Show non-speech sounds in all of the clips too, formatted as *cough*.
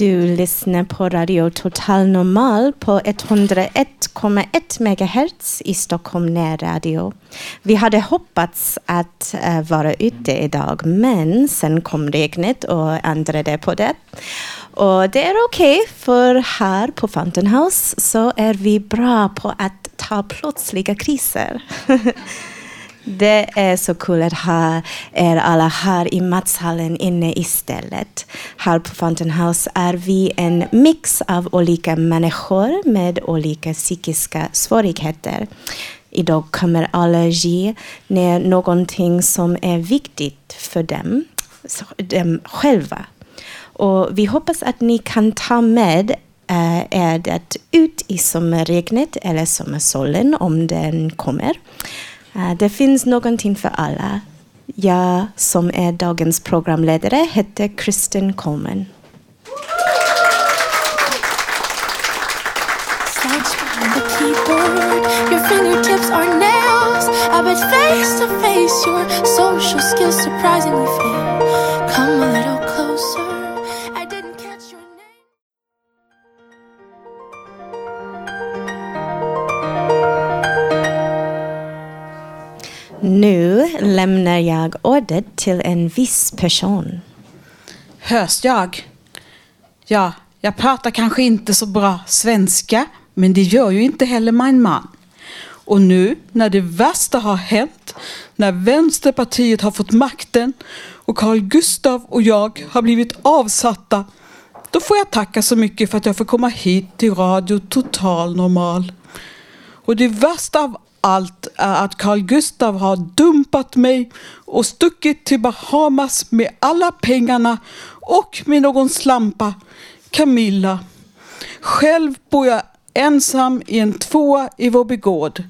Du lyssnar på Radio Total Normal på 101,1 MHz i Stockholm närradio. Vi hade hoppats att uh, vara ute idag, men sen kom regnet och ändrade på det. Och det är okej, okay, för här på Fountain House så är vi bra på att ta plötsliga kriser. *laughs* Det är så kul att ha er alla här i matsalen inne istället. Här på Fountain House är vi en mix av olika människor med olika psykiska svårigheter. Idag kommer alla ge ner någonting som är viktigt för dem, dem själva. Och vi hoppas att ni kan ta med är eh, det ut i sommarregnet eller sommarsolen om den kommer. Eh, det finns någonting för alla. Jag som är dagens programledare heter Kristen Coleman. face to face your social skills surprisingly fail. Nu lämnar jag ordet till en viss person. Hörs jag? Ja, jag pratar kanske inte så bra svenska, men det gör ju inte heller min man. Och nu när det värsta har hänt, när Vänsterpartiet har fått makten och Carl Gustav och jag har blivit avsatta, då får jag tacka så mycket för att jag får komma hit till Radio Total Normal. Och det värsta av allt är att Carl Gustav har dumpat mig och stuckit till Bahamas med alla pengarna och med någon slampa, Camilla. Själv bor jag ensam i en tvåa i vår begård.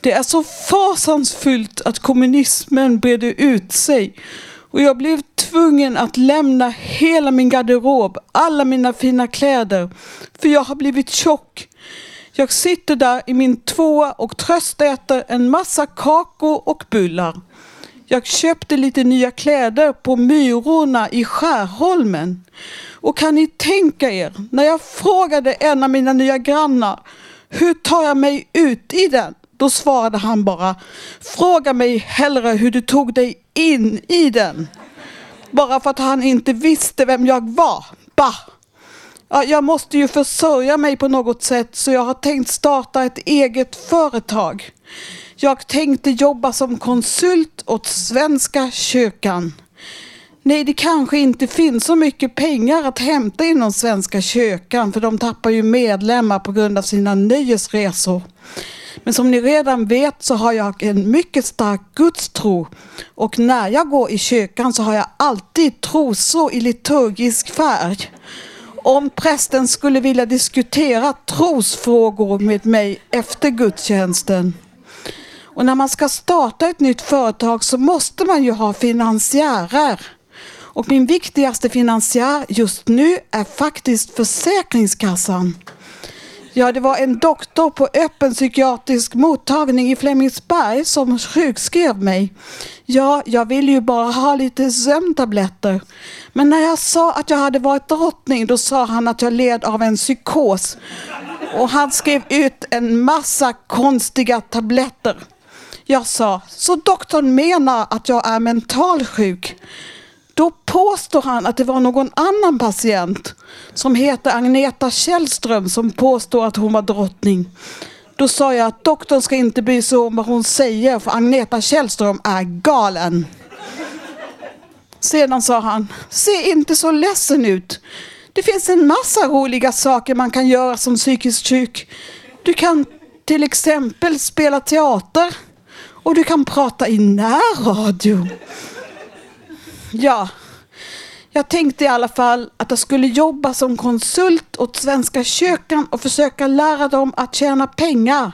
Det är så fasansfullt att kommunismen bredde ut sig och jag blev tvungen att lämna hela min garderob, alla mina fina kläder, för jag har blivit tjock. Jag sitter där i min tvåa och tröstäter en massa kakor och bullar. Jag köpte lite nya kläder på Myrorna i Skärholmen. Och kan ni tänka er, när jag frågade en av mina nya grannar, hur tar jag mig ut i den? Då svarade han bara, fråga mig hellre hur du tog dig in i den. Bara för att han inte visste vem jag var. Bah! Ja, jag måste ju försörja mig på något sätt så jag har tänkt starta ett eget företag. Jag tänkte jobba som konsult åt Svenska kyrkan. Nej, det kanske inte finns så mycket pengar att hämta inom Svenska kyrkan för de tappar ju medlemmar på grund av sina nöjesresor. Men som ni redan vet så har jag en mycket stark gudstro och när jag går i kyrkan så har jag alltid trosor i liturgisk färg om prästen skulle vilja diskutera trosfrågor med mig efter gudstjänsten. Och när man ska starta ett nytt företag så måste man ju ha finansiärer. Och min viktigaste finansiär just nu är faktiskt Försäkringskassan. Ja, det var en doktor på öppen psykiatrisk mottagning i Flemingsberg som sjukskrev mig. Ja, jag ville ju bara ha lite sömntabletter. Men när jag sa att jag hade varit drottning, då sa han att jag led av en psykos. Och han skrev ut en massa konstiga tabletter. Jag sa, så doktorn menar att jag är mentalsjuk? Då påstår han att det var någon annan patient som heter Agneta Källström som påstår att hon var drottning. Då sa jag att doktorn ska inte bry sig om vad hon säger för Agneta Källström är galen. Sedan sa han, se inte så ledsen ut. Det finns en massa roliga saker man kan göra som psykiskt sjuk. Du kan till exempel spela teater och du kan prata i närradio. Ja, Jag tänkte i alla fall att jag skulle jobba som konsult åt Svenska kyrkan och försöka lära dem att tjäna pengar.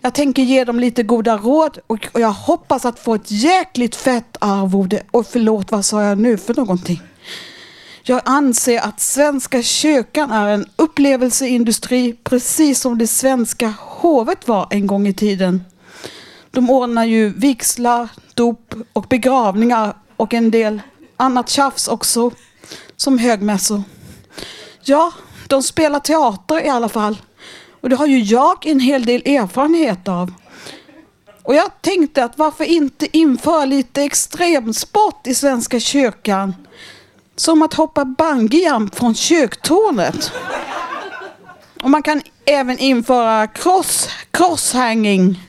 Jag tänker ge dem lite goda råd och jag hoppas att få ett jäkligt fett arvode. Och förlåt, vad sa jag nu för någonting? Jag anser att Svenska kyrkan är en upplevelseindustri precis som det svenska hovet var en gång i tiden. De ordnar ju vigslar, dop och begravningar och en del annat tjafs också, som högmässor. Ja, de spelar teater i alla fall. Och det har ju jag en hel del erfarenhet av. Och jag tänkte att varför inte införa lite extremsport i Svenska kyrkan? Som att hoppa bungyjump från kyrktornet. Och man kan även införa cross, crosshanging.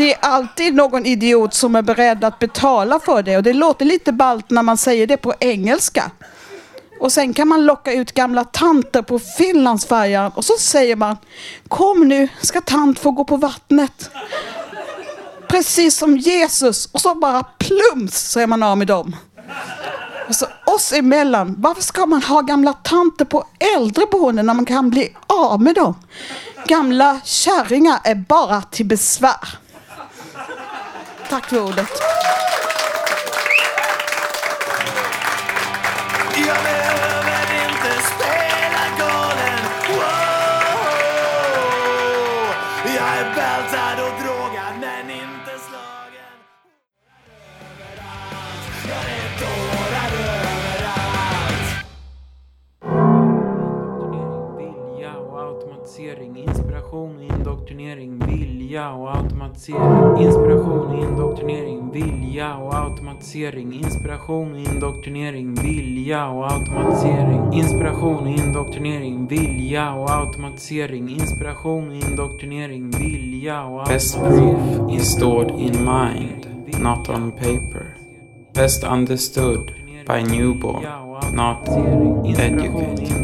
Det är alltid någon idiot som är beredd att betala för det och det låter lite balt när man säger det på engelska. Och sen kan man locka ut gamla tanter på Finlandsfärjan och så säger man Kom nu, ska tant få gå på vattnet. Precis som Jesus och så bara plums så är man av med dem. Och så oss emellan, varför ska man ha gamla tanter på äldreboenden när man kan bli av med dem? Gamla kärringar är bara till besvär. Tack för ordet. Vilja och automatisering, inspiration, indoktrinering, vilja och automatisering, inspiration, indoktrinering, vilja och automatisering, inspiration, indoktrinering, vilja och automatisering, inspiration, indoktrinering, vilja och Best proof is stored in mind, not on paper. Best understood by newborn, not educated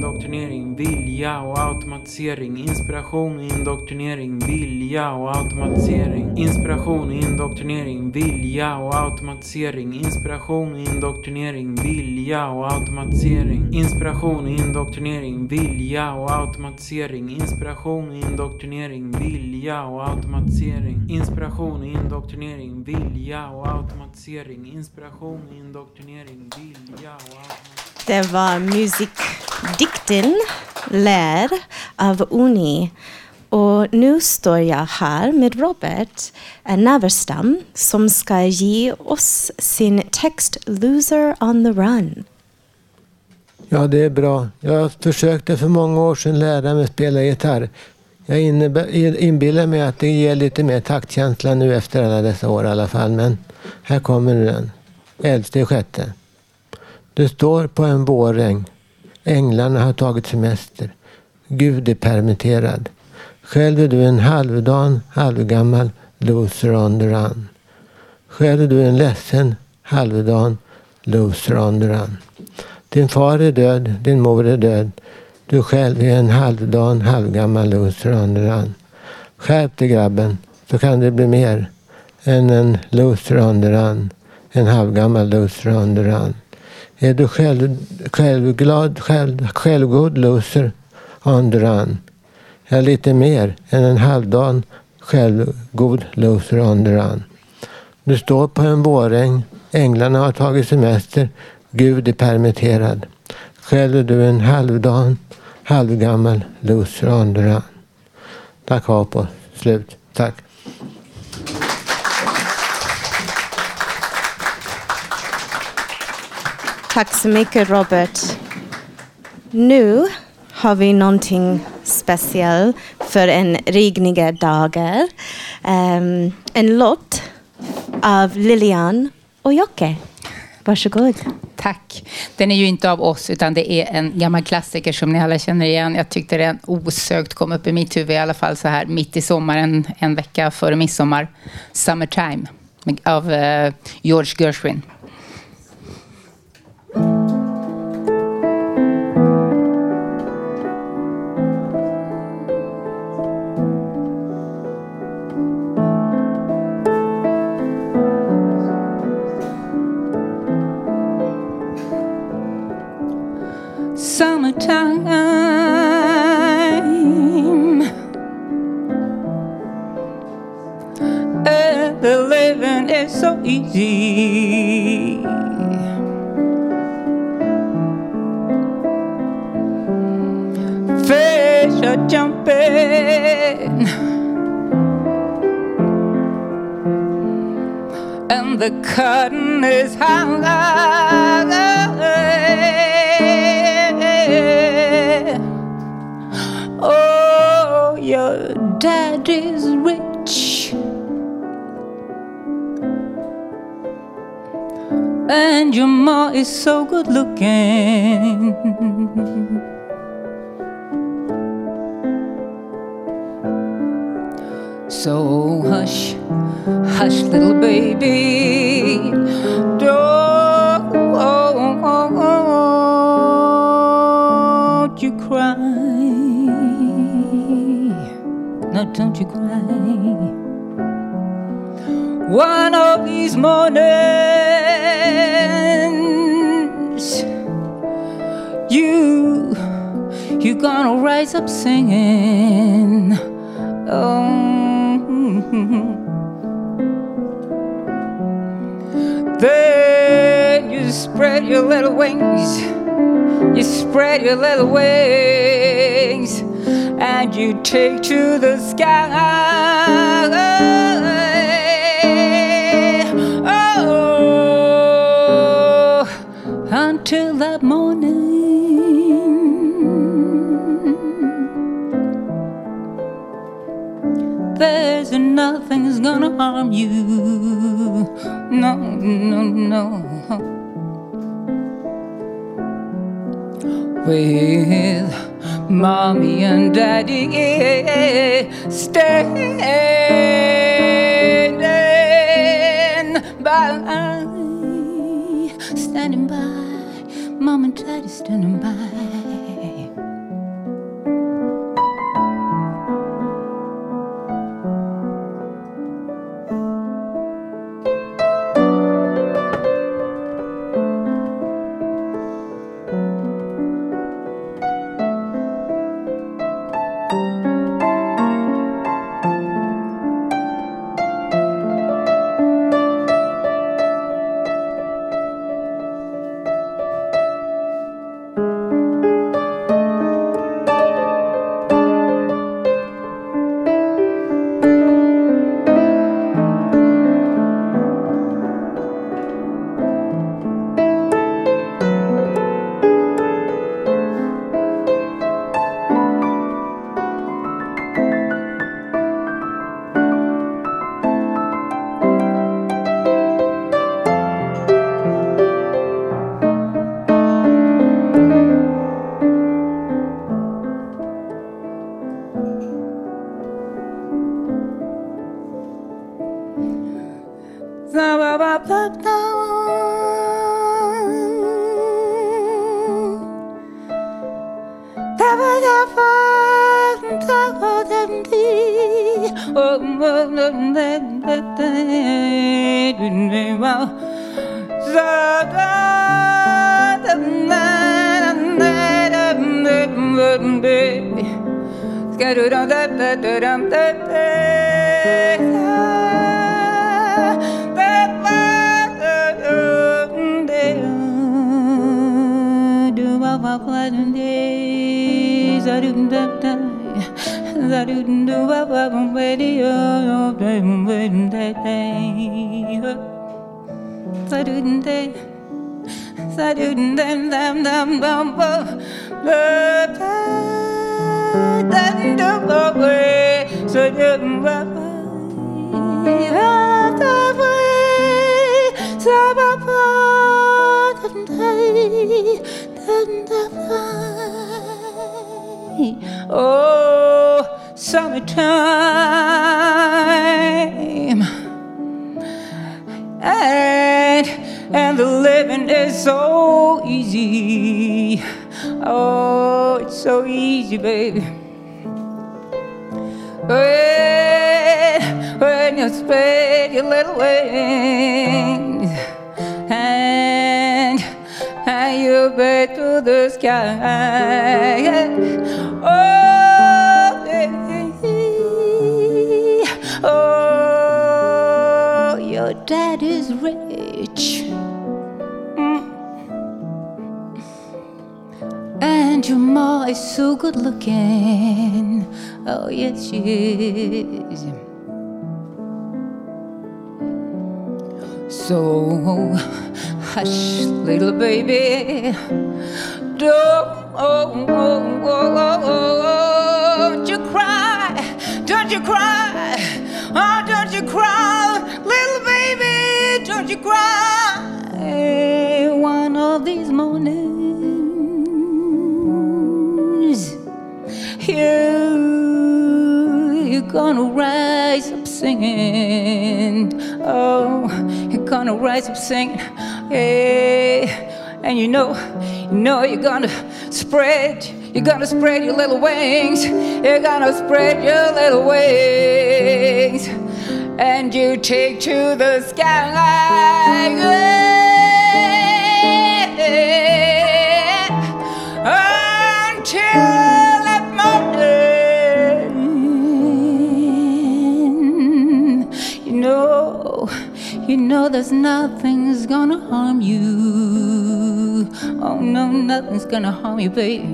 vilja och automatisering, inspiration, indoktrinering, vilja och automatisering, inspiration, indoktrinering, vilja och automatisering, inspiration, indoktrinering, vilja och automatisering, inspiration, indoktrinering, vilja och automatisering, inspiration, indoktrinering, vilja och automatisering, inspiration, indoktrinering, vilja och automatisering, inspiration, indoktrinering, vilja och automatisering. Det var musikdikten Lär av Uni. Och nu står jag här med Robert Naverstam som ska ge oss sin text Loser on the Run. Ja, det är bra. Jag försökte för många år sedan lära mig spela gitarr. Jag inbillar mig att det ger lite mer taktkänsla nu efter alla dessa år i alla fall. Men här kommer den. Elfte i sjätte. Du står på en våräng. Änglarna har tagit semester. Gud är permitterad. Själv är du en halvdan, halvgammal loser on the run. Själv är du en ledsen, halvdan loser on the run. Din far är död, din mor är död. Du själv är en halvdan, halvgammal loser on the run. Skärp dig grabben, så kan det bli mer än en loser on the run. En halvgammal loser on the run. Är du själv, självglad, själv, självgod loser on the run? Ja, lite mer än en halvdan självgod loser on the run. Du står på en våräng. Änglarna har tagit semester. Gud är permitterad. Själv är du en halvdan, halvgammal loser on the run. Tack Hapo. Slut. Tack. Tack så mycket Robert. Nu har vi någonting speciellt för en regniga dagar. Um, en låt av Lilian och Jocke. Varsågod. Tack. Den är ju inte av oss, utan det är en gammal klassiker som ni alla känner igen. Jag tyckte den osökt kom upp i mitt huvud i alla fall så här mitt i sommaren, en vecka före midsommar. Summertime av uh, George Gershwin. Summertime. And the living is so easy. Fish are jumping. And the cotton is high. Your ma is so good looking. So hush, hush, little baby. Don't you cry. No, don't you cry. One of these mornings, gonna rise up singing. Oh. Hmm. Then you spread your little wings, you spread your little wings, and you take to the sky. Gonna harm you. No, no, no. With mommy and daddy standing by, standing by, mom and daddy standing by. va plein day zarun da da zarun do va va bom bedi o bom bedi da da zarun da zarun dam dam dam bom bo da da da do go go so do va va ha ta va sa va pa da Oh, summertime. And, and the living is so easy. Oh, it's so easy, baby. When, when you spread your little wings and, and you back to the sky. Oh, dad is rich. And your ma is so good looking. Oh, yes, she is. So, hush, little baby. Don't, oh, oh, oh, oh, don't you cry. Don't you cry. Oh, don't you cry. Little you cry. One of these mornings, you, you're gonna rise up singing. Oh, you're gonna rise up singing. Yeah. And you know, you know you're gonna spread, you're gonna spread your little wings. You're gonna spread your little wings. And you take to the sky. Until you know, you know there's nothing's gonna harm you. Oh no, nothing's gonna harm you, baby.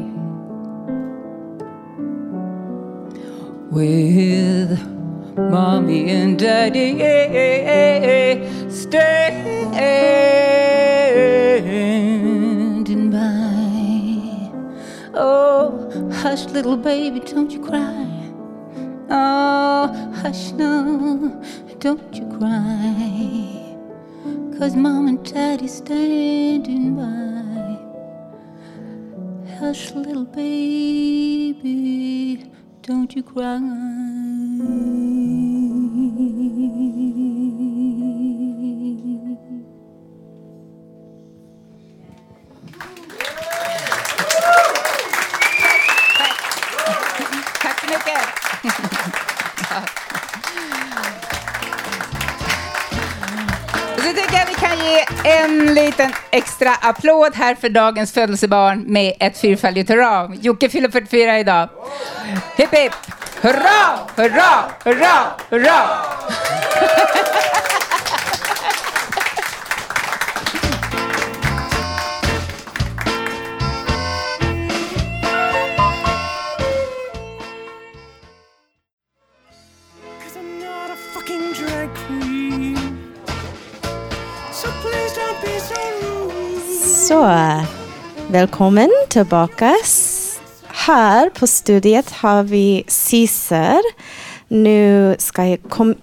With mommy and daddy standing by. Oh, hush, little baby, don't you cry. Oh, hush, no, don't you cry. Cause mom and daddy standing by. Hush, little baby, don't you cry. Ge en liten extra applåd här för dagens födelsebarn med ett fyrfaldigt hurra. Jocke fyller 44 idag. Hipp hipp! Hurra, hurra, hurra, hurra! *laughs* Så, välkommen tillbaka. Här på studiet har vi Caesar. Nu ska jag kom,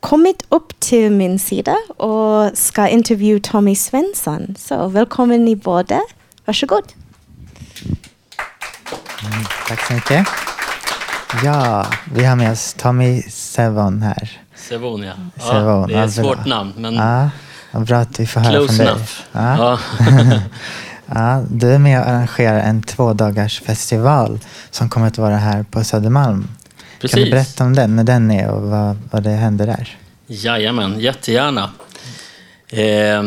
kommit upp till min sida och ska intervjua Tommy Svensson. Så välkommen ni båda. Varsågod. Tack så mycket. Ja, vi har med oss Tommy Sevon här. Sevon, ja. ja Sevon, det är ja, ett svårt bra. namn, men Ja, vad bra att vi får höra close från dig. Ja. Ja. *laughs* *laughs* Ja, du är med och arrangerar en tvådagars festival som kommer att vara här på Södermalm. Kan du Precis. berätta om den, när den är och vad, vad det händer där? Jajamän, jättegärna. Eh,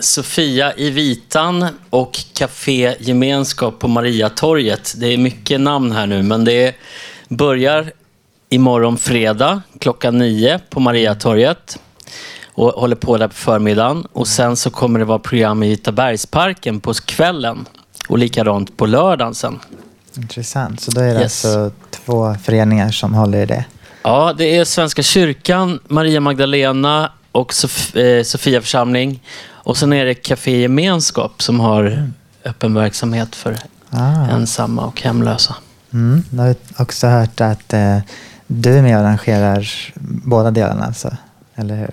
Sofia i Vitan och Café Gemenskap på Mariatorget. Det är mycket namn här nu, men det börjar imorgon fredag klockan nio på Mariatorget och håller på där på förmiddagen. Och sen så kommer det vara program i Vitabergsparken på kvällen och likadant på lördagen sen. Intressant. Så då är det Yes. alltså två föreningar som håller i det. Ja, det är Svenska kyrkan, Maria Magdalena och Sof- eh, Sofia församling. Och sen är det Café Gemenskap som har öppen verksamhet för Ah. ensamma och hemlösa. Mm. Jag har också hört att eh, du är med och arrangerar båda delarna, alltså. Eller hur?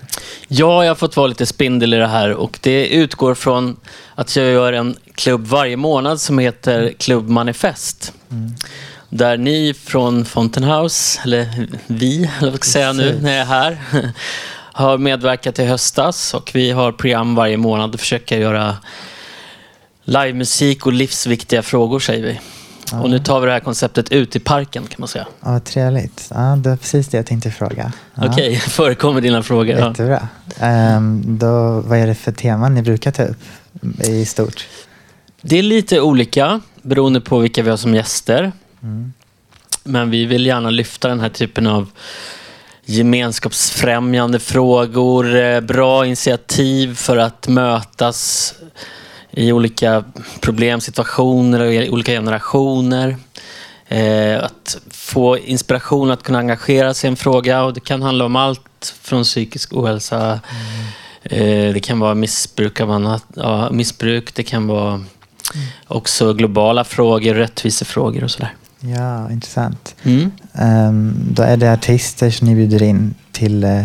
Ja, jag har fått vara lite spindel i det här och det utgår från att jag gör en klubb varje månad som heter Klubb Manifest. Där ni från Fountain House, eller vi, eller vad ska jag säga nu när jag är här, *laughs* har medverkat i höstas och vi har program varje månad och försöker göra livemusik och livsviktiga frågor säger vi. Och nu tar vi det här konceptet ut i parken kan man säga. Ja, trevligt. Ja, det var precis det jag tänkte fråga. Ja. Okej, *laughs* förekommer dina frågor? Ja. Jättebra. Ehm, då, vad är det för teman ni brukar ta upp i stort? Det är lite olika beroende på vilka vi har som gäster. Men vi vill gärna lyfta den här typen av gemenskapsfrämjande frågor, eh, bra initiativ för att mötas i olika problemsituationer och i olika generationer. Eh, att få inspiration att kunna engagera sig i en fråga och det kan handla om allt från psykisk ohälsa, eh, det kan vara missbruk av annat, ja, missbruk, det kan vara också globala frågor, rättvisefrågor och sådär. Ja, intressant. Mm. Ehm, då är det artister som ni bjuder in till, eh,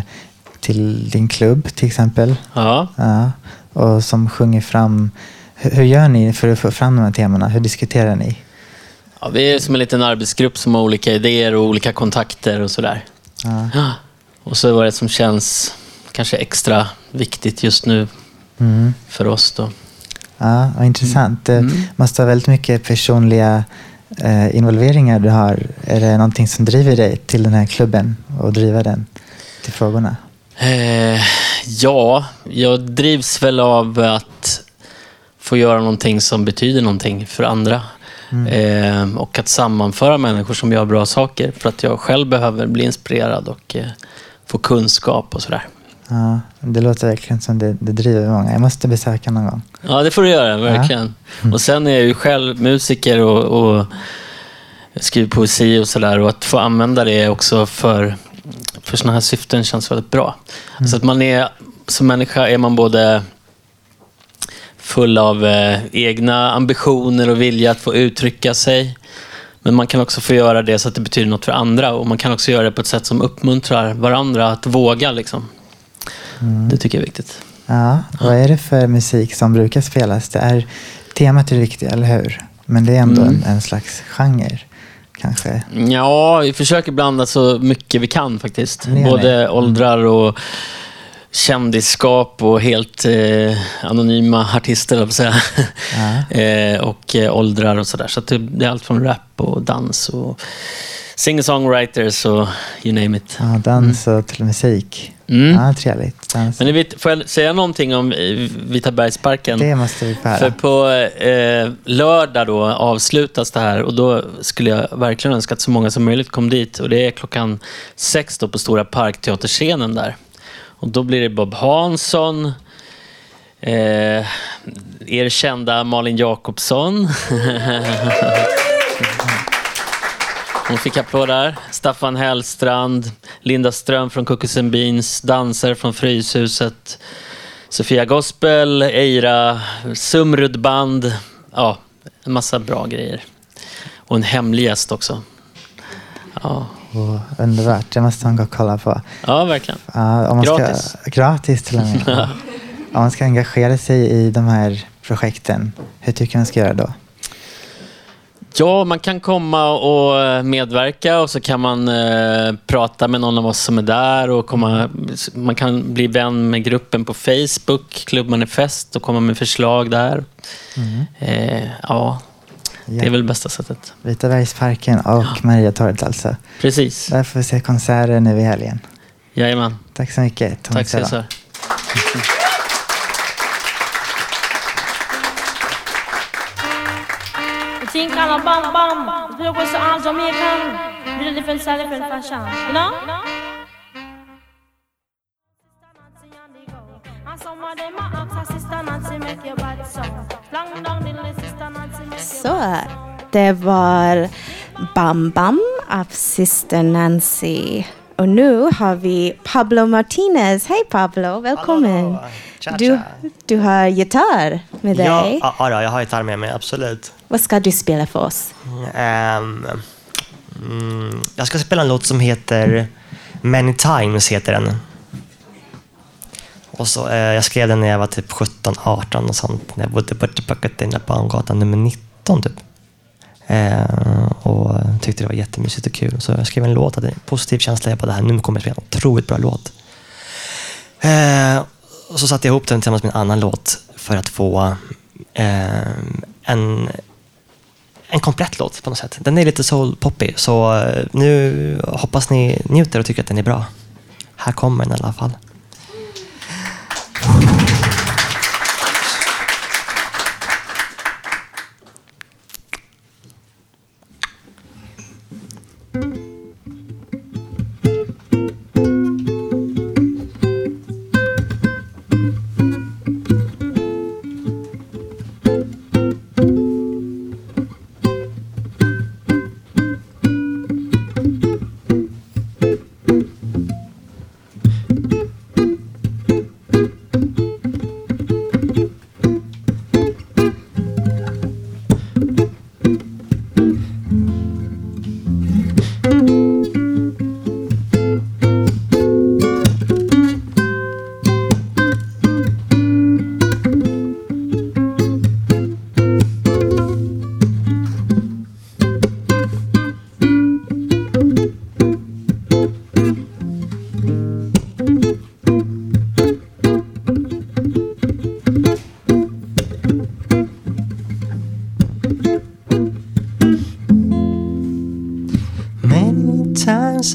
till din klubb till exempel. Ja. Ja, och som sjunger fram. Hur, gör ni för att få fram de här temana? Hur diskuterar ni? Ja, vi är som en liten arbetsgrupp som har olika idéer och olika kontakter och sådär. Ja. Och så var det som känns kanske extra viktigt just nu Mm. för oss då. Ja, vad intressant. Det Mm. måste ha väldigt mycket personliga eh, involveringar du har. Är det någonting som driver dig till den här klubben och driva den till frågorna? Eh, ja, jag drivs väl av att få göra någonting som betyder någonting för andra. Eh, och att sammanföra människor som gör bra saker. För att jag själv behöver bli inspirerad och eh, få kunskap och sådär. Ja, det låter verkligen som det, det driver många. Jag måste besöka någon gång. Ja, det får du göra, verkligen. Och sen är jag ju själv musiker och, och skriver poesi och sådär. Och att få använda det också för, för sådana här syften känns väldigt bra. Så att man är, som människa är man både full av eh, egna ambitioner och vilja att få uttrycka sig. Men man kan också få göra det så att det betyder något för andra. Och man kan också göra det på ett sätt som uppmuntrar varandra att våga. Liksom. Det tycker jag är viktigt. Ja, vad är det för musik som brukar spelas? Det är, temat är det viktiga, eller hur? Men det är ändå Mm. en, en slags genre, kanske. Ja, vi försöker blanda så mycket vi kan faktiskt. Både med. åldrar och kändisskap och helt eh, anonyma artister, jag säga. *laughs* eh, och eh, åldrar och sådär. Så att det, det är allt från rap och dans och singer-songwriters och you name it. Ja, dans och till musik. Mm. Ja, trevligt. Dans. Men vet, får jag säga någonting om eh, Vitabergsparken? Det måste vi få höra. För på eh, lördag då avslutas det här och då skulle jag verkligen önska att så många som möjligt kom dit. Och det är klockan sex då på Stora Parkteaterscenen där. Och då blir det Bob Hansson, eh, er kända Malin Jakobsson. *laughs* Hon fick applåder. Staffan Hellstrand, Linda Ström från Cookies and Beans, dansare från Fryshuset, Sofia Gospel, Eira, Sumrud Band. Ja, en massa bra grejer. Och en hemlig gäst också. Ja, Åh, underbart, det måste man gå och kolla på. ja verkligen. Man Gratis. Ska, gratis till och med. *laughs* om man ska engagera sig i de här projekten, hur tycker man ska göra då? Ja, man kan komma och eh, medverka och så kan man eh, prata med någon av oss som är där. Och komma, man kan bli vän med gruppen på Facebook, Klubbmanifest, och komma med förslag där. Eh, ja, det är väl bästa sättet. Vitabergsparken och Mariatorget alltså. Precis. Där får vi se konserter nu i helgen. Jajamän. Tack så mycket. Tom Tack. Cesar. *laughs* Bam bam. Different fashion. You know? Some of them ask her sister Nancy make your bad sound. Long down the list, Så, det var Bam Bam av Sister Nancy. Och nu har vi Pablo Martinez. Hej Pablo, välkommen. Tja, Du, tja. du har gitarr med dig. Ja, ja, ja, jag har gitarr med mig, absolut. Vad ska du spela för oss? Ehm, mm, jag ska spela en låt som heter Many Times, heter den. Och så, eh, jag skrev den när jag var typ 17, 18 och sånt. När jag bodde på Tillbakatina Bangatan nummer 13 typ. Eh, och tyckte det var jättemysigt och kul. Så jag skrev en låt, hade en positiv känsla. Jag bara, det här, nu kommer jag spela en otroligt bra låt. Eh, och så satte jag ihop den tillsammans med en annan låt för att få eh, en, en komplett låt på något sätt. Den är lite soul-poppig, så eh, nu hoppas ni njuter och tycker att den är bra. Här kommer den i alla fall.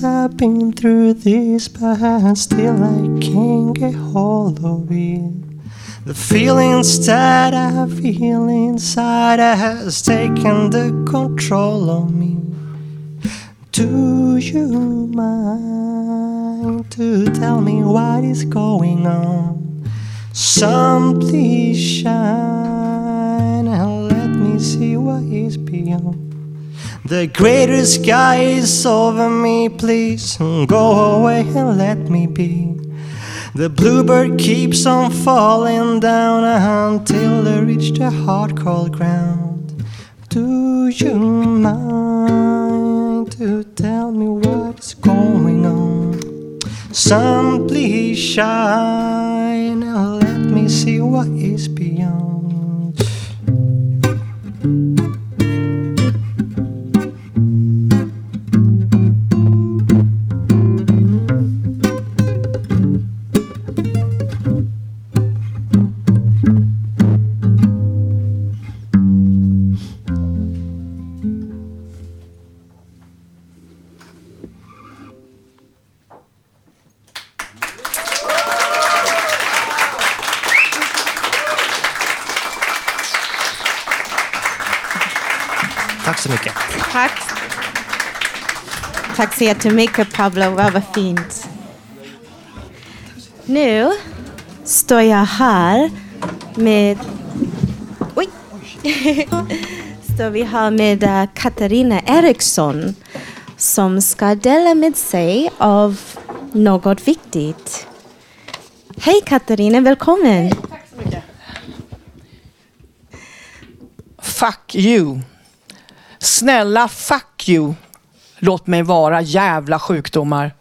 I've been through this, but still I can't get hold of it. The feelings that I feel inside has taken the control of me. Do you mind to tell me what is going on? Some please shine and let me see what is beyond. The greater sky is over me, please go away and let me be. The bluebird keeps on falling down until they reach the hard cold ground. Do you mind to tell me what's going on? Sun, please shine and let me see what is beyond. Tack så jättemycket Pablo, vad var fint. Nu står jag här med... Oj! *laughs* står vi här med eh, Katarina Eriksson som ska dela med sig av något viktigt. Hej Katarina, välkommen! Fuck you. Snälla fuck you. Låt mig vara jävla sjukdomar.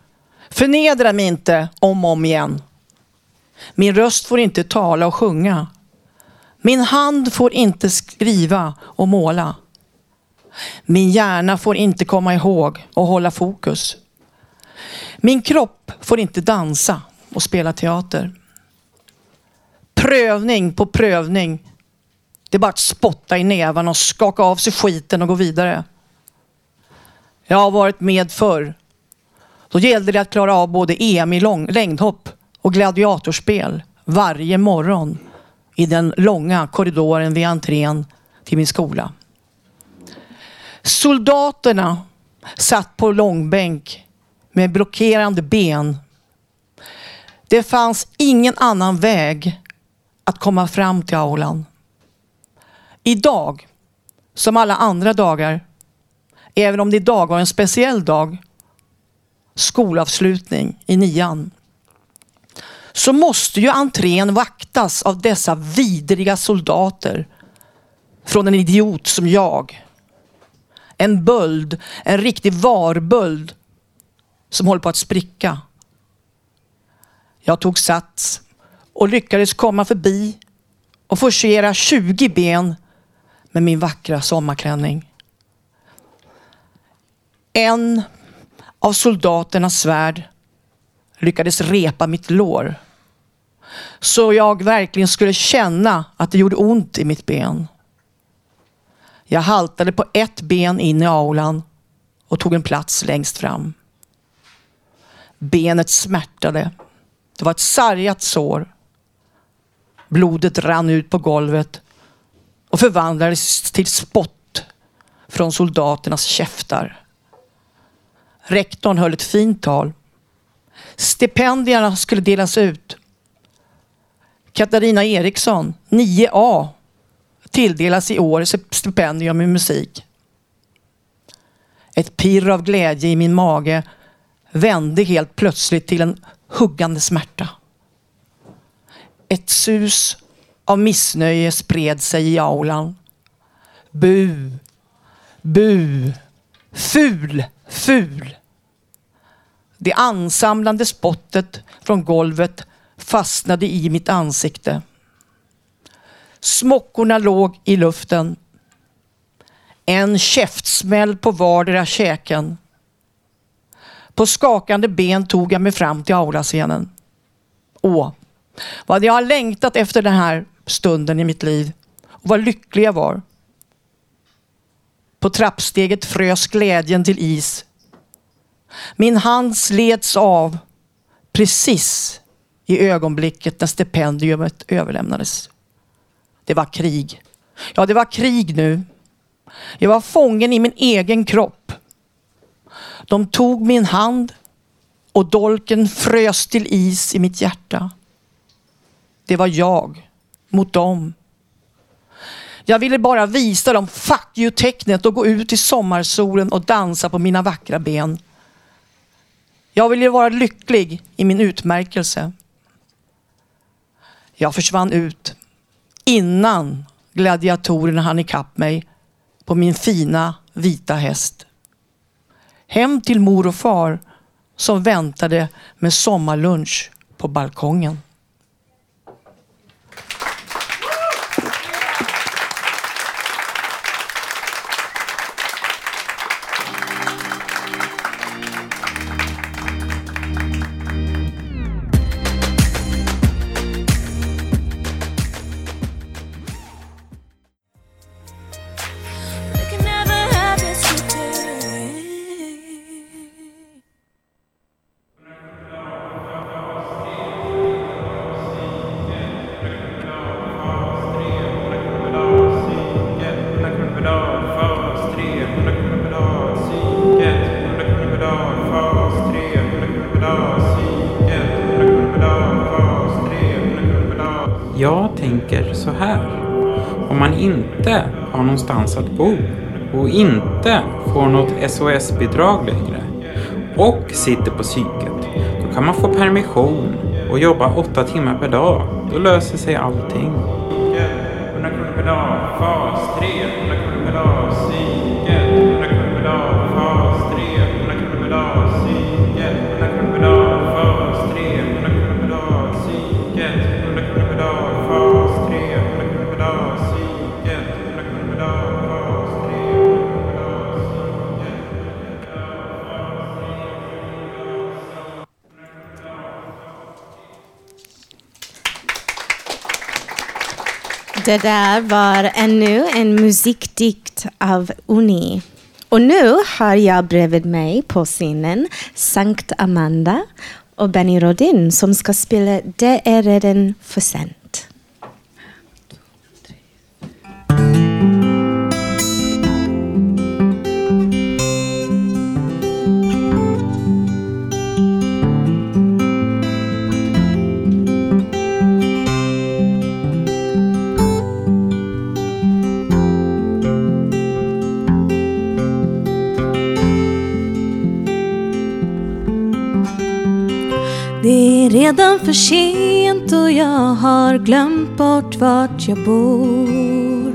Förnedra mig inte om och om igen. Min röst får inte tala och sjunga. Min hand får inte skriva och måla. Min hjärna får inte komma ihåg och hålla fokus. Min kropp får inte dansa och spela teater. Prövning på prövning. Det är bara att spotta i nävarna och skaka av sig skiten och gå vidare. Jag har varit med förr. Då gällde det att klara av både EM i lång, längdhopp och gladiatorspel varje morgon i den långa korridoren vid entrén till min skola. Soldaterna satt på långbänk med blockerande ben. Det fanns ingen annan väg att komma fram till aulan. Idag, som alla andra dagar, även om det idag var en speciell dag, skolavslutning i nian, så måste ju entrén vaktas av dessa vidriga soldater från en idiot som jag. En böld, en riktig varböld som håller på att spricka. Jag tog sats och lyckades komma förbi och forcera 20 ben med min vackra sommarklänning. En av soldaternas svärd lyckades repa mitt lår. Så jag verkligen skulle känna att det gjorde ont i mitt ben. Jag haltade på ett ben in i aulan och tog en plats längst fram. Benet smärtade. Det var ett sargat sår. Blodet rann ut på golvet och förvandlades till spott från soldaternas käftar. Rektorn höll ett fint tal. Stipendierna skulle delas ut. Katarina Eriksson, 9A, tilldelas i år stipendium i musik. Ett pirr av glädje i min mage vände helt plötsligt till en huggande smärta. Ett sus av missnöje spred sig i aulan. Bu, bu, ful, ful. Det ansamlande spottet från golvet fastnade i mitt ansikte. Smockorna låg i luften. En käftsmäll på vardera käken. På skakande ben tog jag mig fram till aulascenen. Åh, vad jag har längtat efter den här stunden i mitt liv och vad lycklig jag var. På trappsteget frös glädjen till is. Min hand slets av precis i ögonblicket när stipendiumet överlämnades. Det var krig. Ja, det var krig nu. Jag var fången i min egen kropp. De tog min hand och dolken frös till is i mitt hjärta. Det var jag mot dem. Jag ville bara visa dem fuck you-tecknet och gå ut i sommarsolen och dansa på mina vackra ben. Jag ville vara lycklig i min utmärkelse. Jag försvann ut innan gladiatorerna hann ikapp mig på min fina vita häst. Hem till mor och far som väntade med sommarlunch på balkongen. Någonstans att bo och inte får något SOS-bidrag längre och sitter på psyket, då kan man få permission och jobba åtta timmar per dag. Då löser sig allting. Det där var ännu en musikdikt av Uni. Och nu har jag bredvid mig på scenen Sankt Amanda och Benny Rodin som ska spela Det är redan för sent. Redan för sent och jag har glömt bort vart jag bor.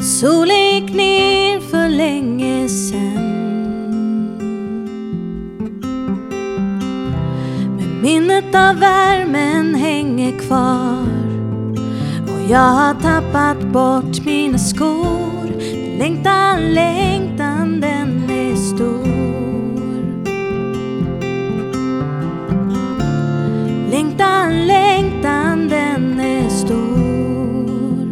Solen gick ner för länge sen. Men minnet av värmen hänger kvar. Och jag har tappat bort mina skor. Längtan, längtan Längtan, längtan den är stor.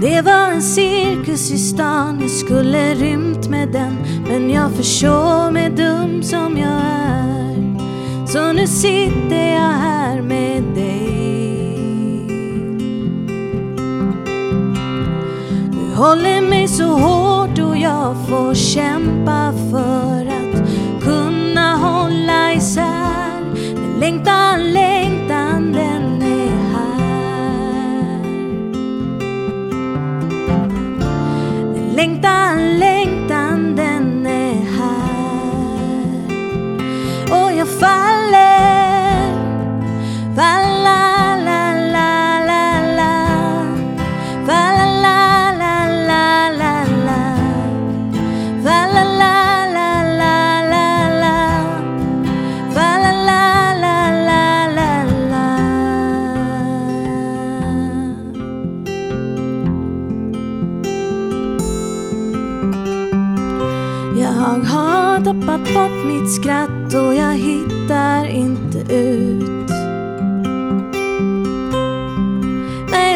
Det var en cirkus i stan, jag skulle rymt med den. Men jag förstår mig dum som jag är. Så nu sitter jag här med dig. Du håller mig så hårt och jag får kämpa för längtan, längtan den är här. Längtan, längtan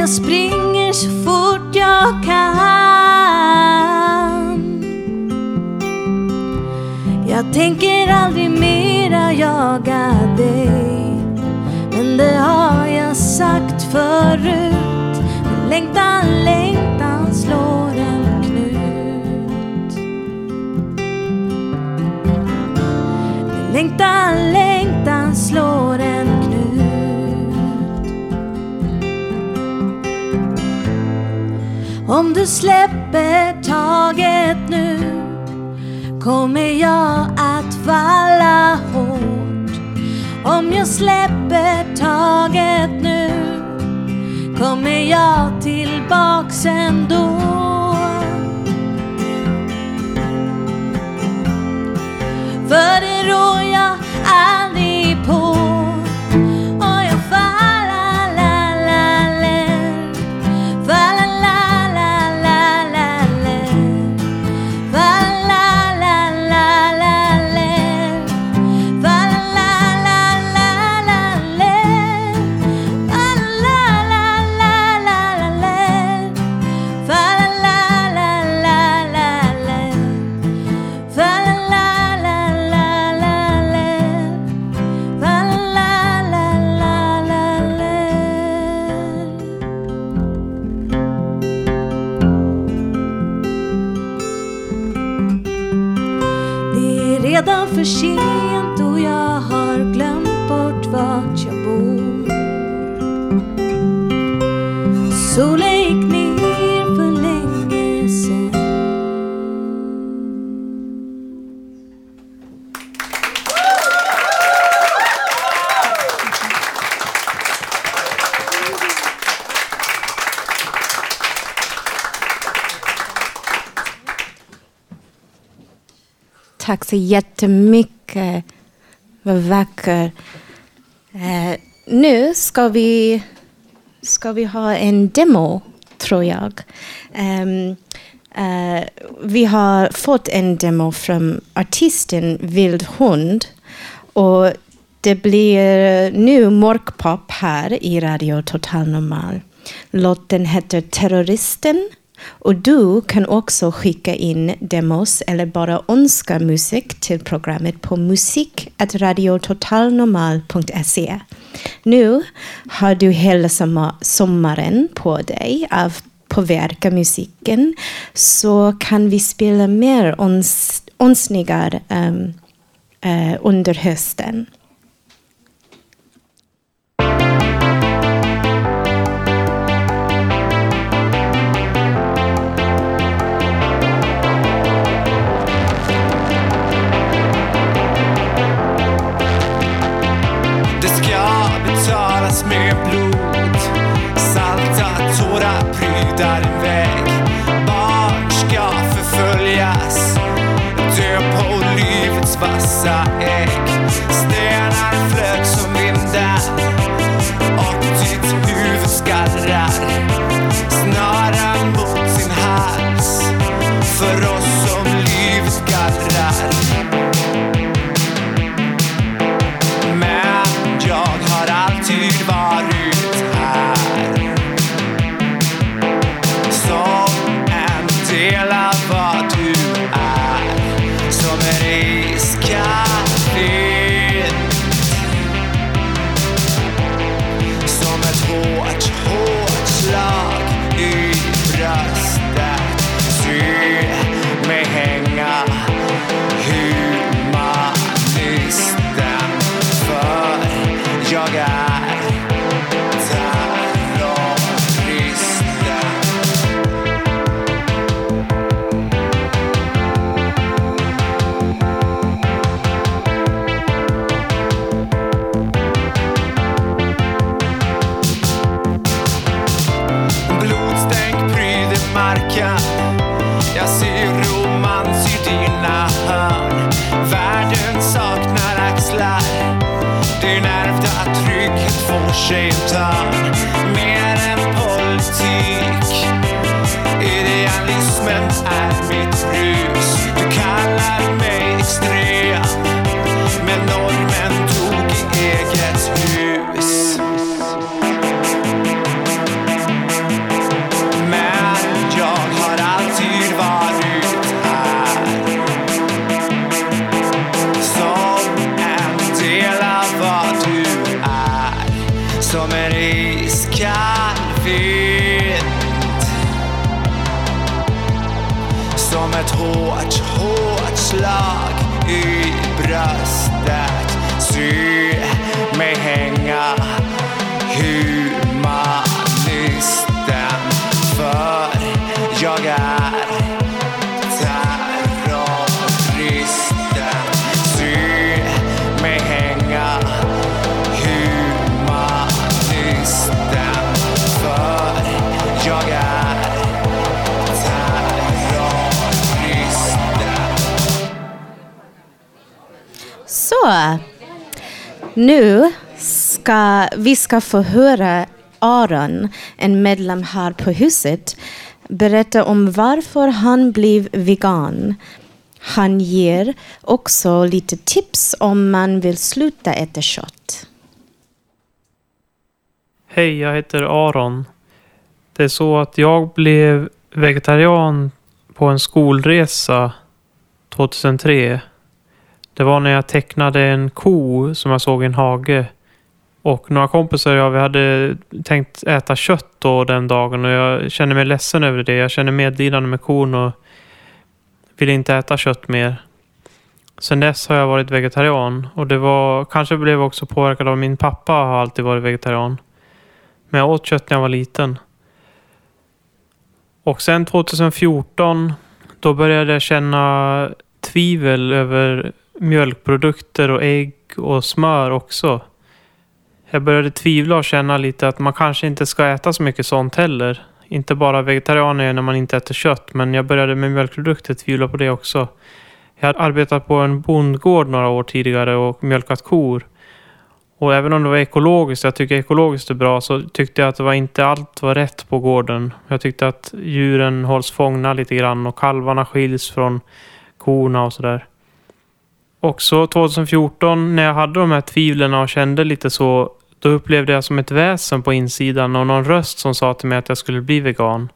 jag springer så fort jag kan. Jag tänker aldrig mera jaga dig. Men det har jag sagt förut. Min längtan, längtan slår en knut. Min längtan, längtan slår en Om du släpper taget nu kommer jag att falla hårt. Om jag släpper taget nu kommer jag tillbaks ändå. För det rår jag aldrig på. Tack så jättemycket. Vad vacker. Eh, nu ska vi, ska vi ha en demo, tror jag. Ehm, eh, vi har fått en demo från artisten Vild Hund. Och det blir nu morgpop här i Radio Total Normal. Låten heter Terroristen. Och du kan också skicka in demos eller bara önska musik till programmet på musik.radiototalnormal.se. Nu har du hela sommaren på dig att påverka musiken så kan vi spela mer öns- önskningar um, ehm, under hösten. Ska vi ska få höra Aron, en medlem här på huset, berätta om varför han blev vegan. Han ger också lite tips om man vill sluta äta kött. Hej, jag heter Aron. Det är så att jag blev vegetarian på en skolresa 2003. Det var när jag tecknade en ko som jag såg i en hage. Och några kompisar och jag, vi hade tänkt äta kött då den dagen och jag kände mig ledsen över det. Jag kände medlidande med kon och ville inte äta kött mer. Sen dess har jag varit vegetarian och det var, kanske blev jag också påverkad av min pappa har alltid varit vegetarian. Men jag åt kött när jag var liten. Och sen 2014 då började jag känna tvivel över mjölkprodukter och ägg och smör också. Jag började tvivla och känna lite att man kanske inte ska äta så mycket sånt heller. Inte bara vegetarianer när man inte äter kött, men jag började med mjölkprodukter tvivla på det också. Jag hade arbetat på en bondgård några år tidigare och mjölkat kor. Och även om det var ekologiskt, jag tycker ekologiskt är bra, så tyckte jag att det var inte allt var rätt på gården. Jag tyckte att djuren hålls fångna lite grann och kalvarna skiljs från korna och sådär. Också 2014 när jag hade de här tvivlen och kände lite så, då upplevde jag som ett väsen på insidan och någon röst som sa till mig att jag skulle bli vegan.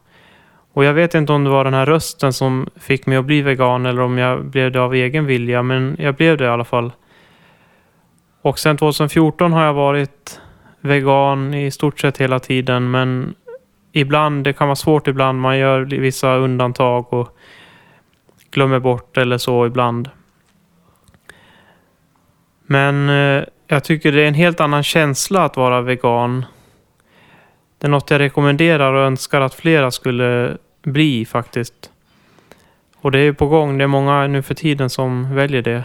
Och jag vet inte om det var den här rösten som fick mig att bli vegan eller om jag blev det av egen vilja, men jag blev det i alla fall. Och sen 2014 har jag varit vegan i stort sett hela tiden, men ibland, det kan vara svårt ibland, man gör vissa undantag och glömmer bort eller så ibland. Men eh, jag tycker det är en helt annan känsla att vara vegan. Det är något jag rekommenderar och önskar att flera skulle bli faktiskt. Och det är på gång. Det är många nu för tiden som väljer det.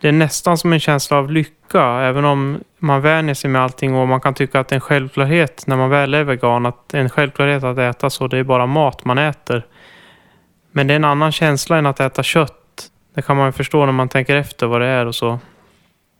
Det är nästan som en känsla av lycka, även om man vänjer sig med allting och man kan tycka att det är en självklarhet när man väl är vegan, att det är en självklarhet att äta så. Det är bara mat man äter. Men det är en annan känsla än att äta kött. Det kan man förstå när man tänker efter vad det är och så.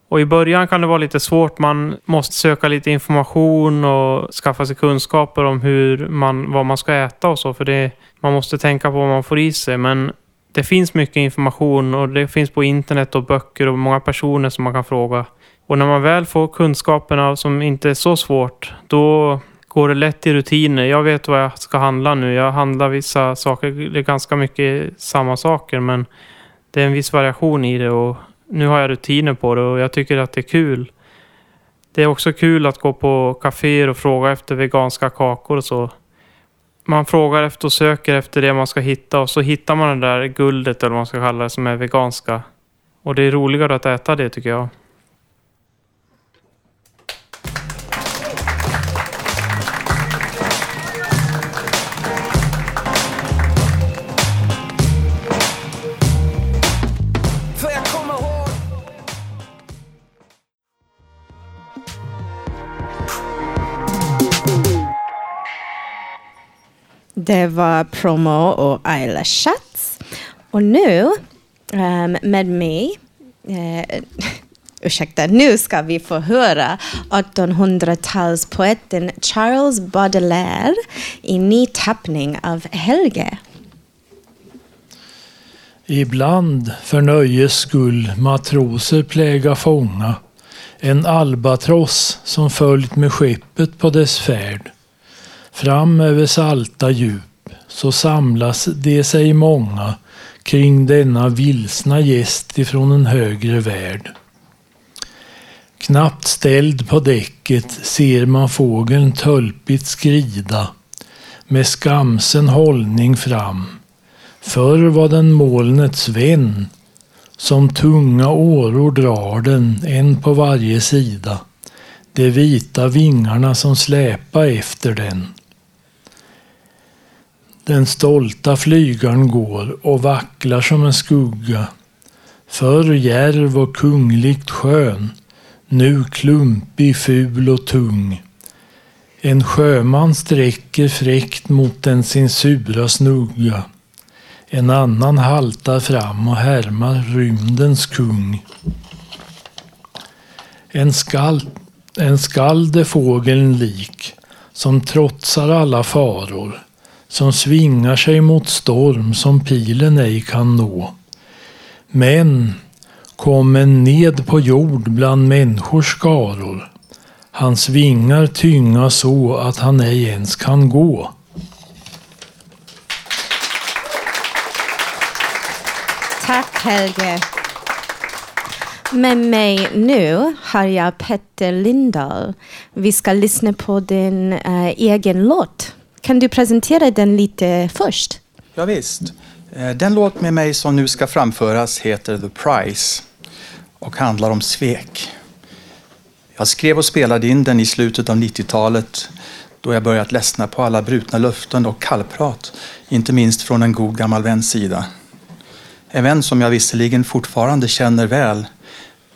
Och i början kan det vara lite svårt. Man måste söka lite information och skaffa sig kunskaper om hur man, vad man ska äta och så. För det, man måste tänka på vad man får i sig. Men det finns mycket information och det finns på internet och böcker och många personer som man kan fråga. Och när man väl får kunskaperna som inte är så svårt, då går det lätt i rutiner. Jag vet vad jag ska handla nu. Jag handlar vissa saker, det är ganska mycket samma saker men det är en viss variation i det och nu har jag rutiner på det och jag tycker att det är kul. Det är också kul att gå på kaféer och fråga efter veganska kakor och så. Man frågar efter och söker efter det man ska hitta och så hittar man det där guldet eller vad man ska kalla det som är veganska. Och det är roligare att äta det tycker jag. Det var Promo och Ayla Schatz. Och nu um, med mig, uh, eh, *laughs* ursäkta, nu ska vi få höra 1800-talspoeten Charles Baudelaire i ny tappning av Helge. Ibland för nöjes skull matroser pläga fånga en albatross som följt med skeppet på dess färd. Fram över salta djup så samlas de sig många kring denna vilsna gäst ifrån en högre värld. Knappt ställd på däcket ser man fågeln tölpigt skrida med skamsen hållning fram Förr var den molnets vän. Som tunga åror drar den, en på varje sida. De vita vingarna som släpa efter den. Den stolta flygaren går och vacklar som en skugga. Förr djärv och kungligt skön, nu klumpig, ful och tung. En sjöman sträcker fräckt mot den sin sura snugga. En annan haltar fram och härmar rymdens kung. En skald, en skald är fågeln lik, som trotsar alla faror, som svingar sig mot storm som pilen ej kan nå. Men kommen ned på jord bland människors skaror, hans vingar tynga så att han ej ens kan gå. Tack Helge. Med mig nu har jag Petter Lindahl. Vi ska lyssna på din eh, egen låt. Kan du presentera den lite först? Ja, visst. Eh, den låt med mig som nu ska framföras heter The Price och handlar om svek. Jag skrev och spelade in den i slutet av 90-talet då jag börjat ledsna på alla brutna löften och kallprat, inte minst från en god gammal väns sida. En vän som jag visserligen fortfarande känner väl,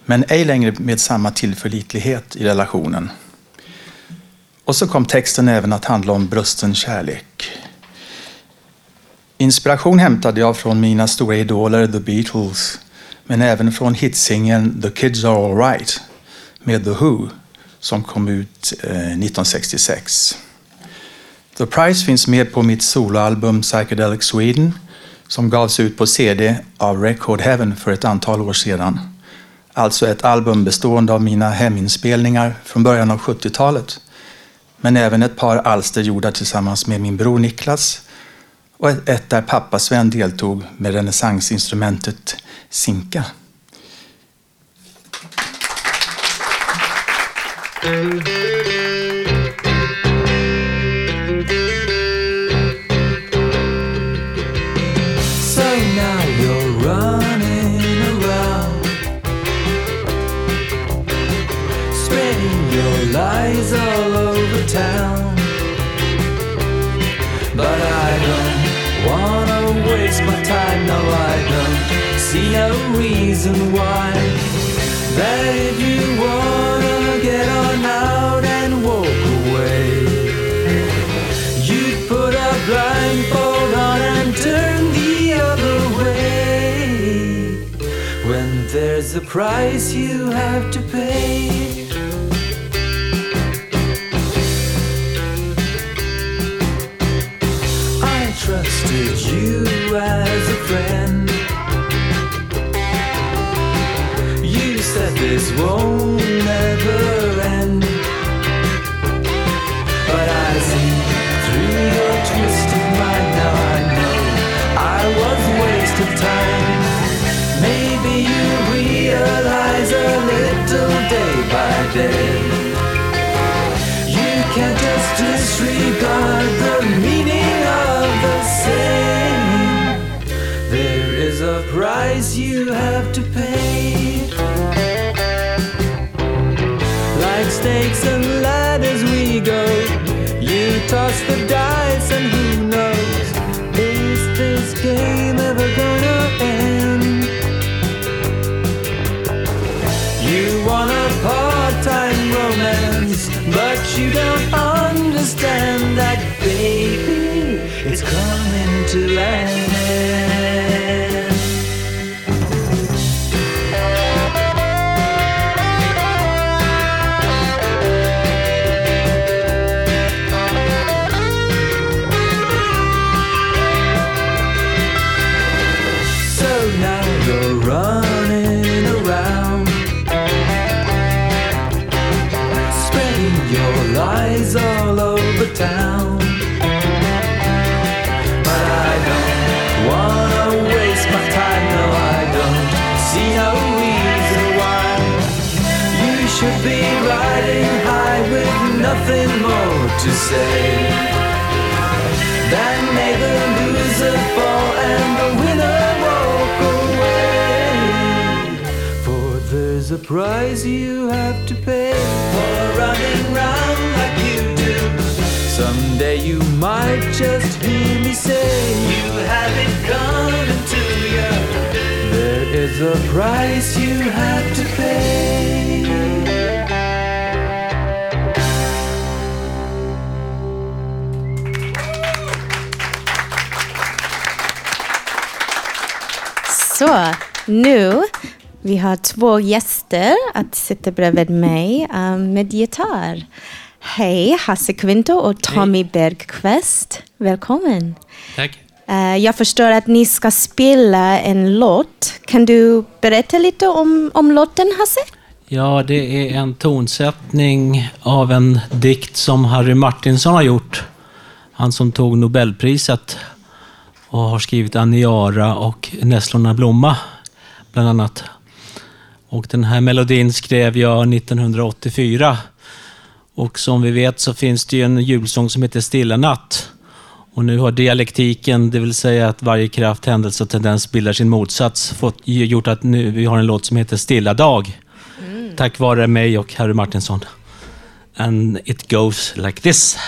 men ej längre med samma tillförlitlighet i relationen. Och så kom texten även att handla om brusten kärlek. Inspiration hämtade jag från mina stora idoler The Beatles, men även från hitsingeln The Kids Are Alright med The Who som kom ut eh, 1966. The Price finns med på mitt soloalbum Psychedelic Sweden som gavs ut på CD av Record Heaven för ett antal år sedan. Alltså ett album bestående av mina heminspelningar från början av 70-talet. Men även ett par alster gjorda tillsammans med min bror Niklas och ett- där pappa Sven deltog med renässansinstrumentet sinka. Mm. Reason why. That if you wanna get on out and walk away, you'd put a blindfold on and turn the other way. When there's a price you have to pay. Won't never end. But I see through your twisted mind now I know I was wasting time. Maybe you realize a little day by day. You can't just disregard the meaning of the. There is a price you have to pay. Don't understand that, baby, it's coming to an to say. that made the loser fall and the winner walk away. For there's a price you have to pay for running round like you do. Someday you might just hear me say, You have it coming to you. There is a price you have to pay. Så, nu vi har två gäster att sitta bredvid mig um, med gitarr. Hej, Hasse Kvinto och Tommy Bergqvist. Välkommen. Tack. Eh, jag förstår att ni ska spela en låt. Kan du berätta lite om, om låten, Hasse? Ja, det är en tonsättning av en dikt som Harry Martinson har gjort. Han som tog Nobelpriset och har skrivit Aniara och Nässlorna blomma, bland annat. Och den här melodin skrev jag 1984. Och som vi vet så finns det en julsång som heter Stilla natt. Och nu har dialektiken, det vill säga att varje kraft, händelse och tendens bildar sin motsats, fått, gjort att nu vi har en låt som heter Stilla dag. Tack vare mig och Harry Martinsson. And it goes like this.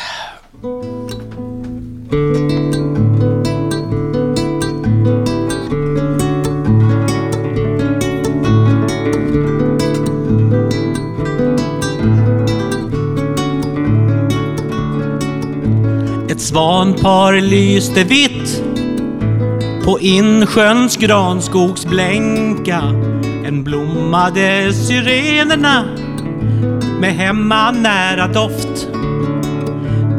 Svanpar lyste vitt på insjöns granskogsblänka. En blommade syrenerna med hemma nära doft.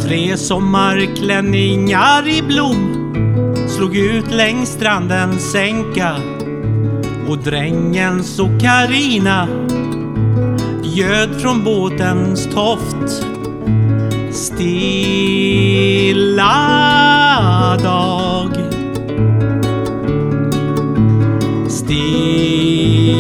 Tre sommarklänningar i blom slog ut längs strandens sänka. Och drängens och Karina från båtens toft. Stilla dag. Stilla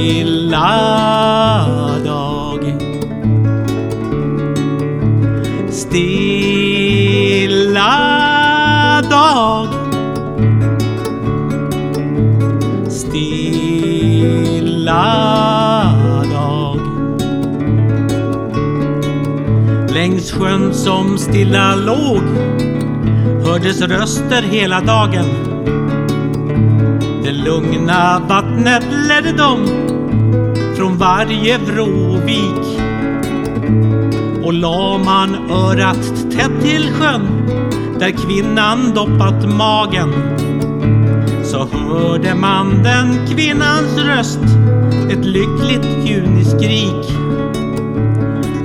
sjön som stilla låg hördes röster hela dagen. Det lugna vattnet ledde dem från varje vråvik. Och la man örat tätt till sjön där kvinnan doppat magen så hörde man den kvinnans röst ett lyckligt juniskrik.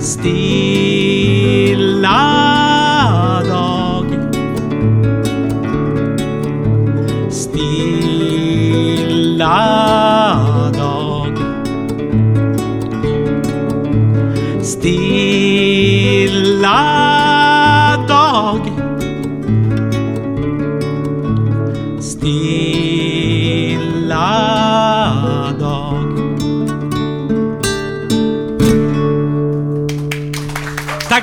Stilla dag. Stilla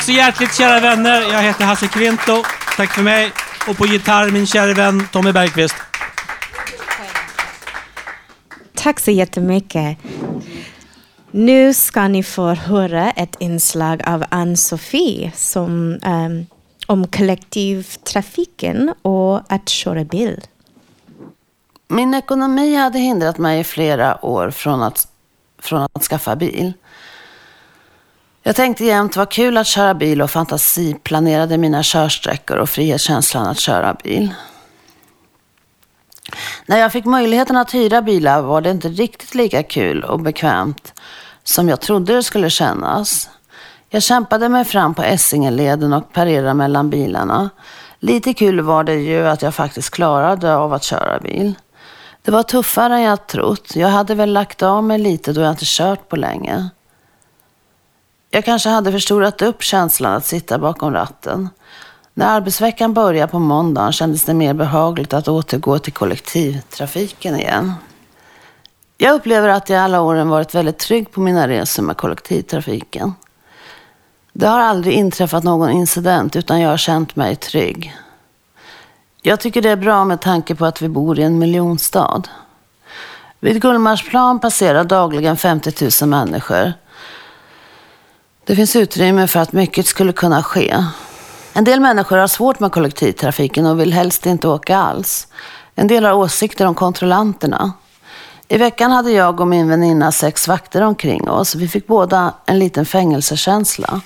så hjärtligt kära vänner. Jag heter Hasse Kvinto. Tack för mig. Och på gitarr min kära vän Tommy Bergqvist. Tack så jättemycket. Nu ska ni få höra ett inslag av Ann-Sofie som, ehm, om kollektivtrafiken och att köra bil. Min ekonomi hade hindrat mig i flera år från att, från att skaffa bil. Jag tänkte jämt vad kul att köra bil och fantasiplanerade mina körsträckor och frihetskänslan att köra bil. När jag fick möjligheten att hyra bilar var det inte riktigt lika kul och bekvämt som jag trodde det skulle kännas. Jag kämpade mig fram på Essingeleden och parerade mellan bilarna. Lite kul var det ju att jag faktiskt klarade av att köra bil. Det var tuffare än jag trott. Jag hade väl lagt av mig lite då jag inte kört på länge. Jag kanske hade förstorat upp känslan att sitta bakom ratten. När arbetsveckan började på måndagen kändes det mer behagligt att återgå till kollektivtrafiken igen. Jag upplever att jag alla åren varit väldigt trygg på mina resor med kollektivtrafiken. Det har aldrig inträffat någon incident utan jag har känt mig trygg. Jag tycker det är bra med tanke på att vi bor i en miljonstad. Vid Gullmarsplan passerar dagligen 50 000 människor. Det finns utrymme för att mycket skulle kunna ske. En del människor har svårt med kollektivtrafiken och vill helst inte åka alls. En del har åsikter om kontrollanterna. I veckan hade jag och min väninna sex vakter omkring oss. Vi fick båda en liten fängelsekänsla.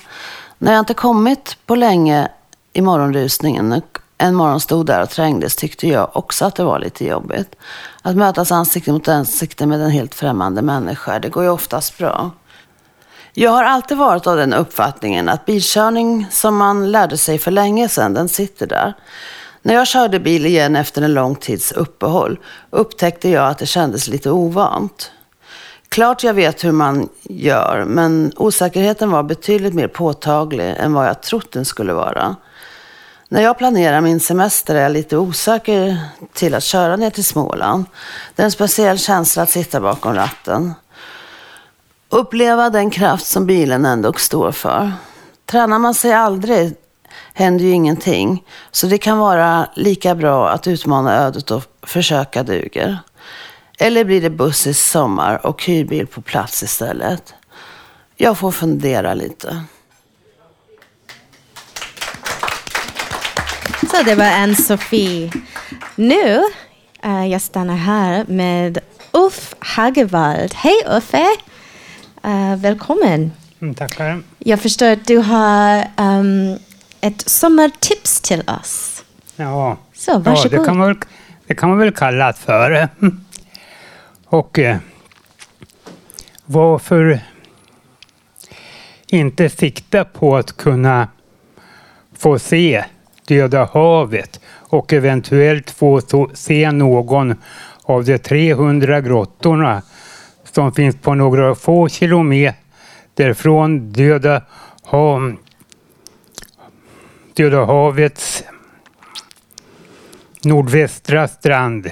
När jag inte kommit på länge i morgonrusningen, en morgon stod där och trängdes, tyckte jag också att det var lite jobbigt. Att mötas ansikte mot ansikte med en helt främmande människa, det går ju oftast bra. Jag har alltid varit av den uppfattningen att bilkörning som man lärde sig för länge sedan, den sitter där. När jag körde bil igen efter en lång tids uppehåll upptäckte jag att det kändes lite ovant. Klart jag vet hur man gör, men osäkerheten var betydligt mer påtaglig än vad jag trott den skulle vara. När jag planerar min semester är jag lite osäker till att köra ner till Småland. Det är en speciell känsla att sitta bakom ratten. Uppleva den kraft som bilen ändå står för. Tränar man sig aldrig händer ju ingenting. Så det kan vara lika bra att utmana ödet och försöka duger. Eller blir det buss i sommar och hyrbil på plats istället? Jag får fundera lite. Så det var Ann-Sofie. Nu, uh, jag stannar här med Uff Hagevald. Hej Uffe! Uh, välkommen. Mm, tackar. Jag förstår att du har um, ett sommartips till oss. Ja, Så, ja varsågod. det, kan man, väl- det kan man väl kalla för. *laughs* Och eh, varför inte sikta på att kunna få se Döda havet och eventuellt få se någon av de 300 grottorna som finns på några få kilometer från Döda, hav, Döda havets nordvästra strand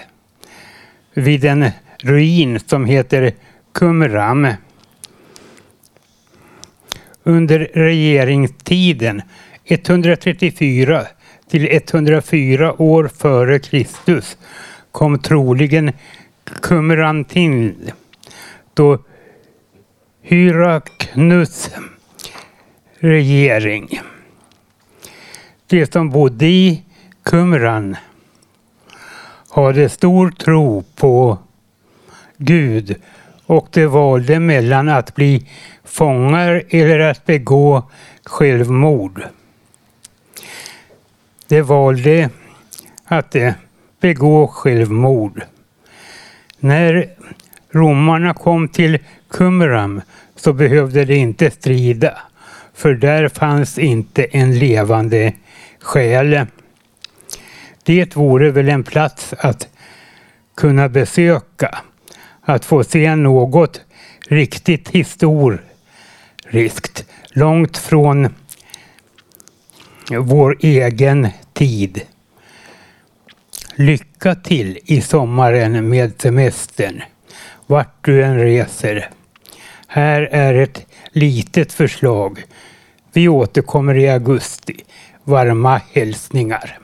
vid en ruin som heter Qumram. Under regeringstiden 134 till 104 år före Kristus kom troligen Qumran till då Hyraknus regering. De som bodde i Qumran hade stor tro på Gud och de valde mellan att bli fångar eller att begå självmord. De valde att begå självmord. När romarna kom till Kumram så behövde de inte strida, för där fanns inte en levande själ. Det vore väl en plats att kunna besöka, att få se något riktigt historiskt, långt från vår egen tid. Lycka till i sommaren med semestern, vart du än reser. Här är ett litet förslag. Vi återkommer i augusti. Varma hälsningar.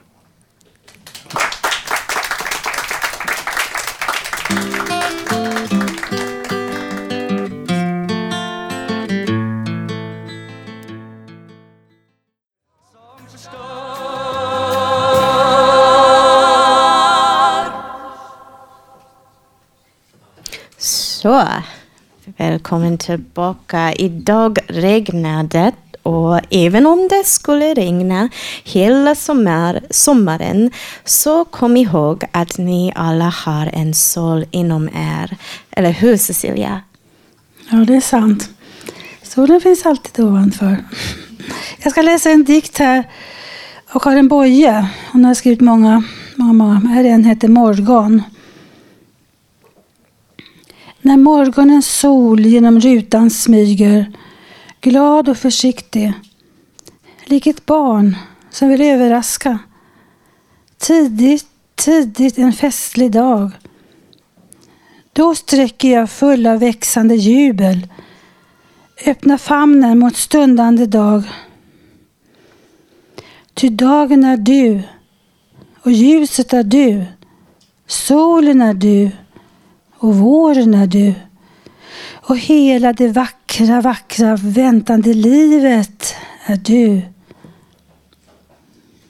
Så, välkommen tillbaka. Idag regnade det och även om det skulle regna hela sommar, sommaren så kom ihåg att ni alla har en sol inom er. Eller hur Cecilia? Ja, det är sant. Solen finns alltid ovanför. Jag ska läsa en dikt här av Karin Boye. Hon har skrivit många, många, många. Här är en heter Morgon. När morgonens sol genom rutan smyger, glad och försiktig, lik ett barn som vill överraska. Tidigt, tidigt en festlig dag. Då sträcker jag full av växande jubel, öppnar famnen mot stundande dag. Ty dagen är du och ljuset är du, solen är du och våren är du. Och hela det vackra, vackra väntande livet är du.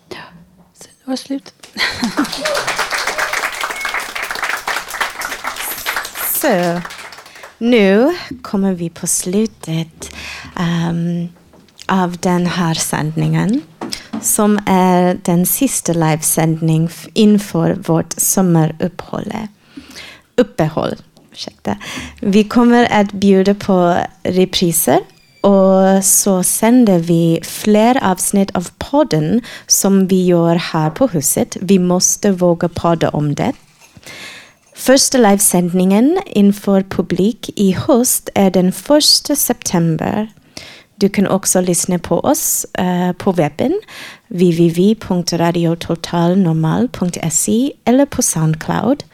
Det var slut. *laughs* Så, nu kommer vi på slutet um, av den här sändningen som är den sista livesändningen inför vårt sommaruppehåll. Uppehåll. Ursäkta. Vi kommer att bjuda på repriser och så sänder vi fler avsnitt av podden som vi gör här på huset. Vi måste våga podda om det. Första livesändningen inför publik i höst är den 1 september. Du kan också lyssna på oss uh, på webben www.radiototalnormal.se eller på Soundcloud.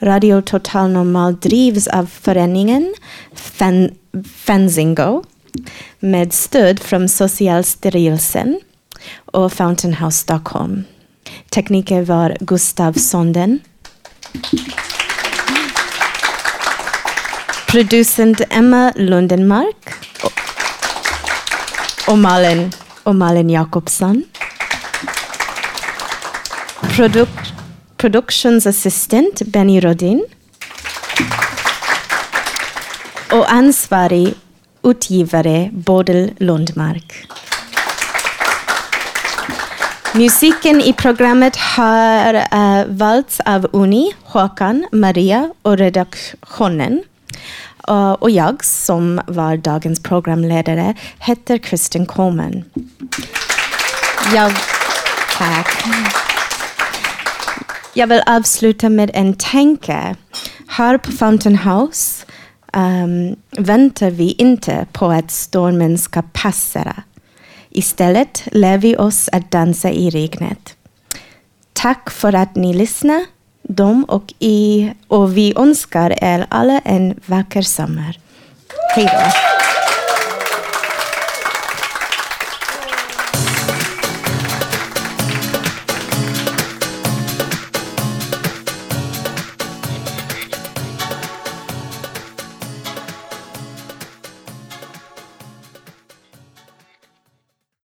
Radio Total Normal drivs av föreningen Fen Fanzingo med stöd från Socialstyrelsen och Fountain House Stockholm. Tekniker var Gustav Sonden. Producent Emma Lundenmark och, Malin, och Malin Jakobsson. Produkt productions assistant Benny Rodin. Och ansvarig utgivare Bodil Lundmark. Musiken i programmet har uh, valts av Uni, Håkan, Maria och redaktionen. Uh, och jag, som var dagens programledare, heter Kristen Coleman. Jag, tack. Jag vill avsluta med en tanke. Här på Fountain House um, väntar vi inte på att stormen ska passera. Istället lär vi oss att dansa i regnet. Tack för att ni lyssnade. Dem och, i, och vi önskar er alla en vacker sommar. Hej då.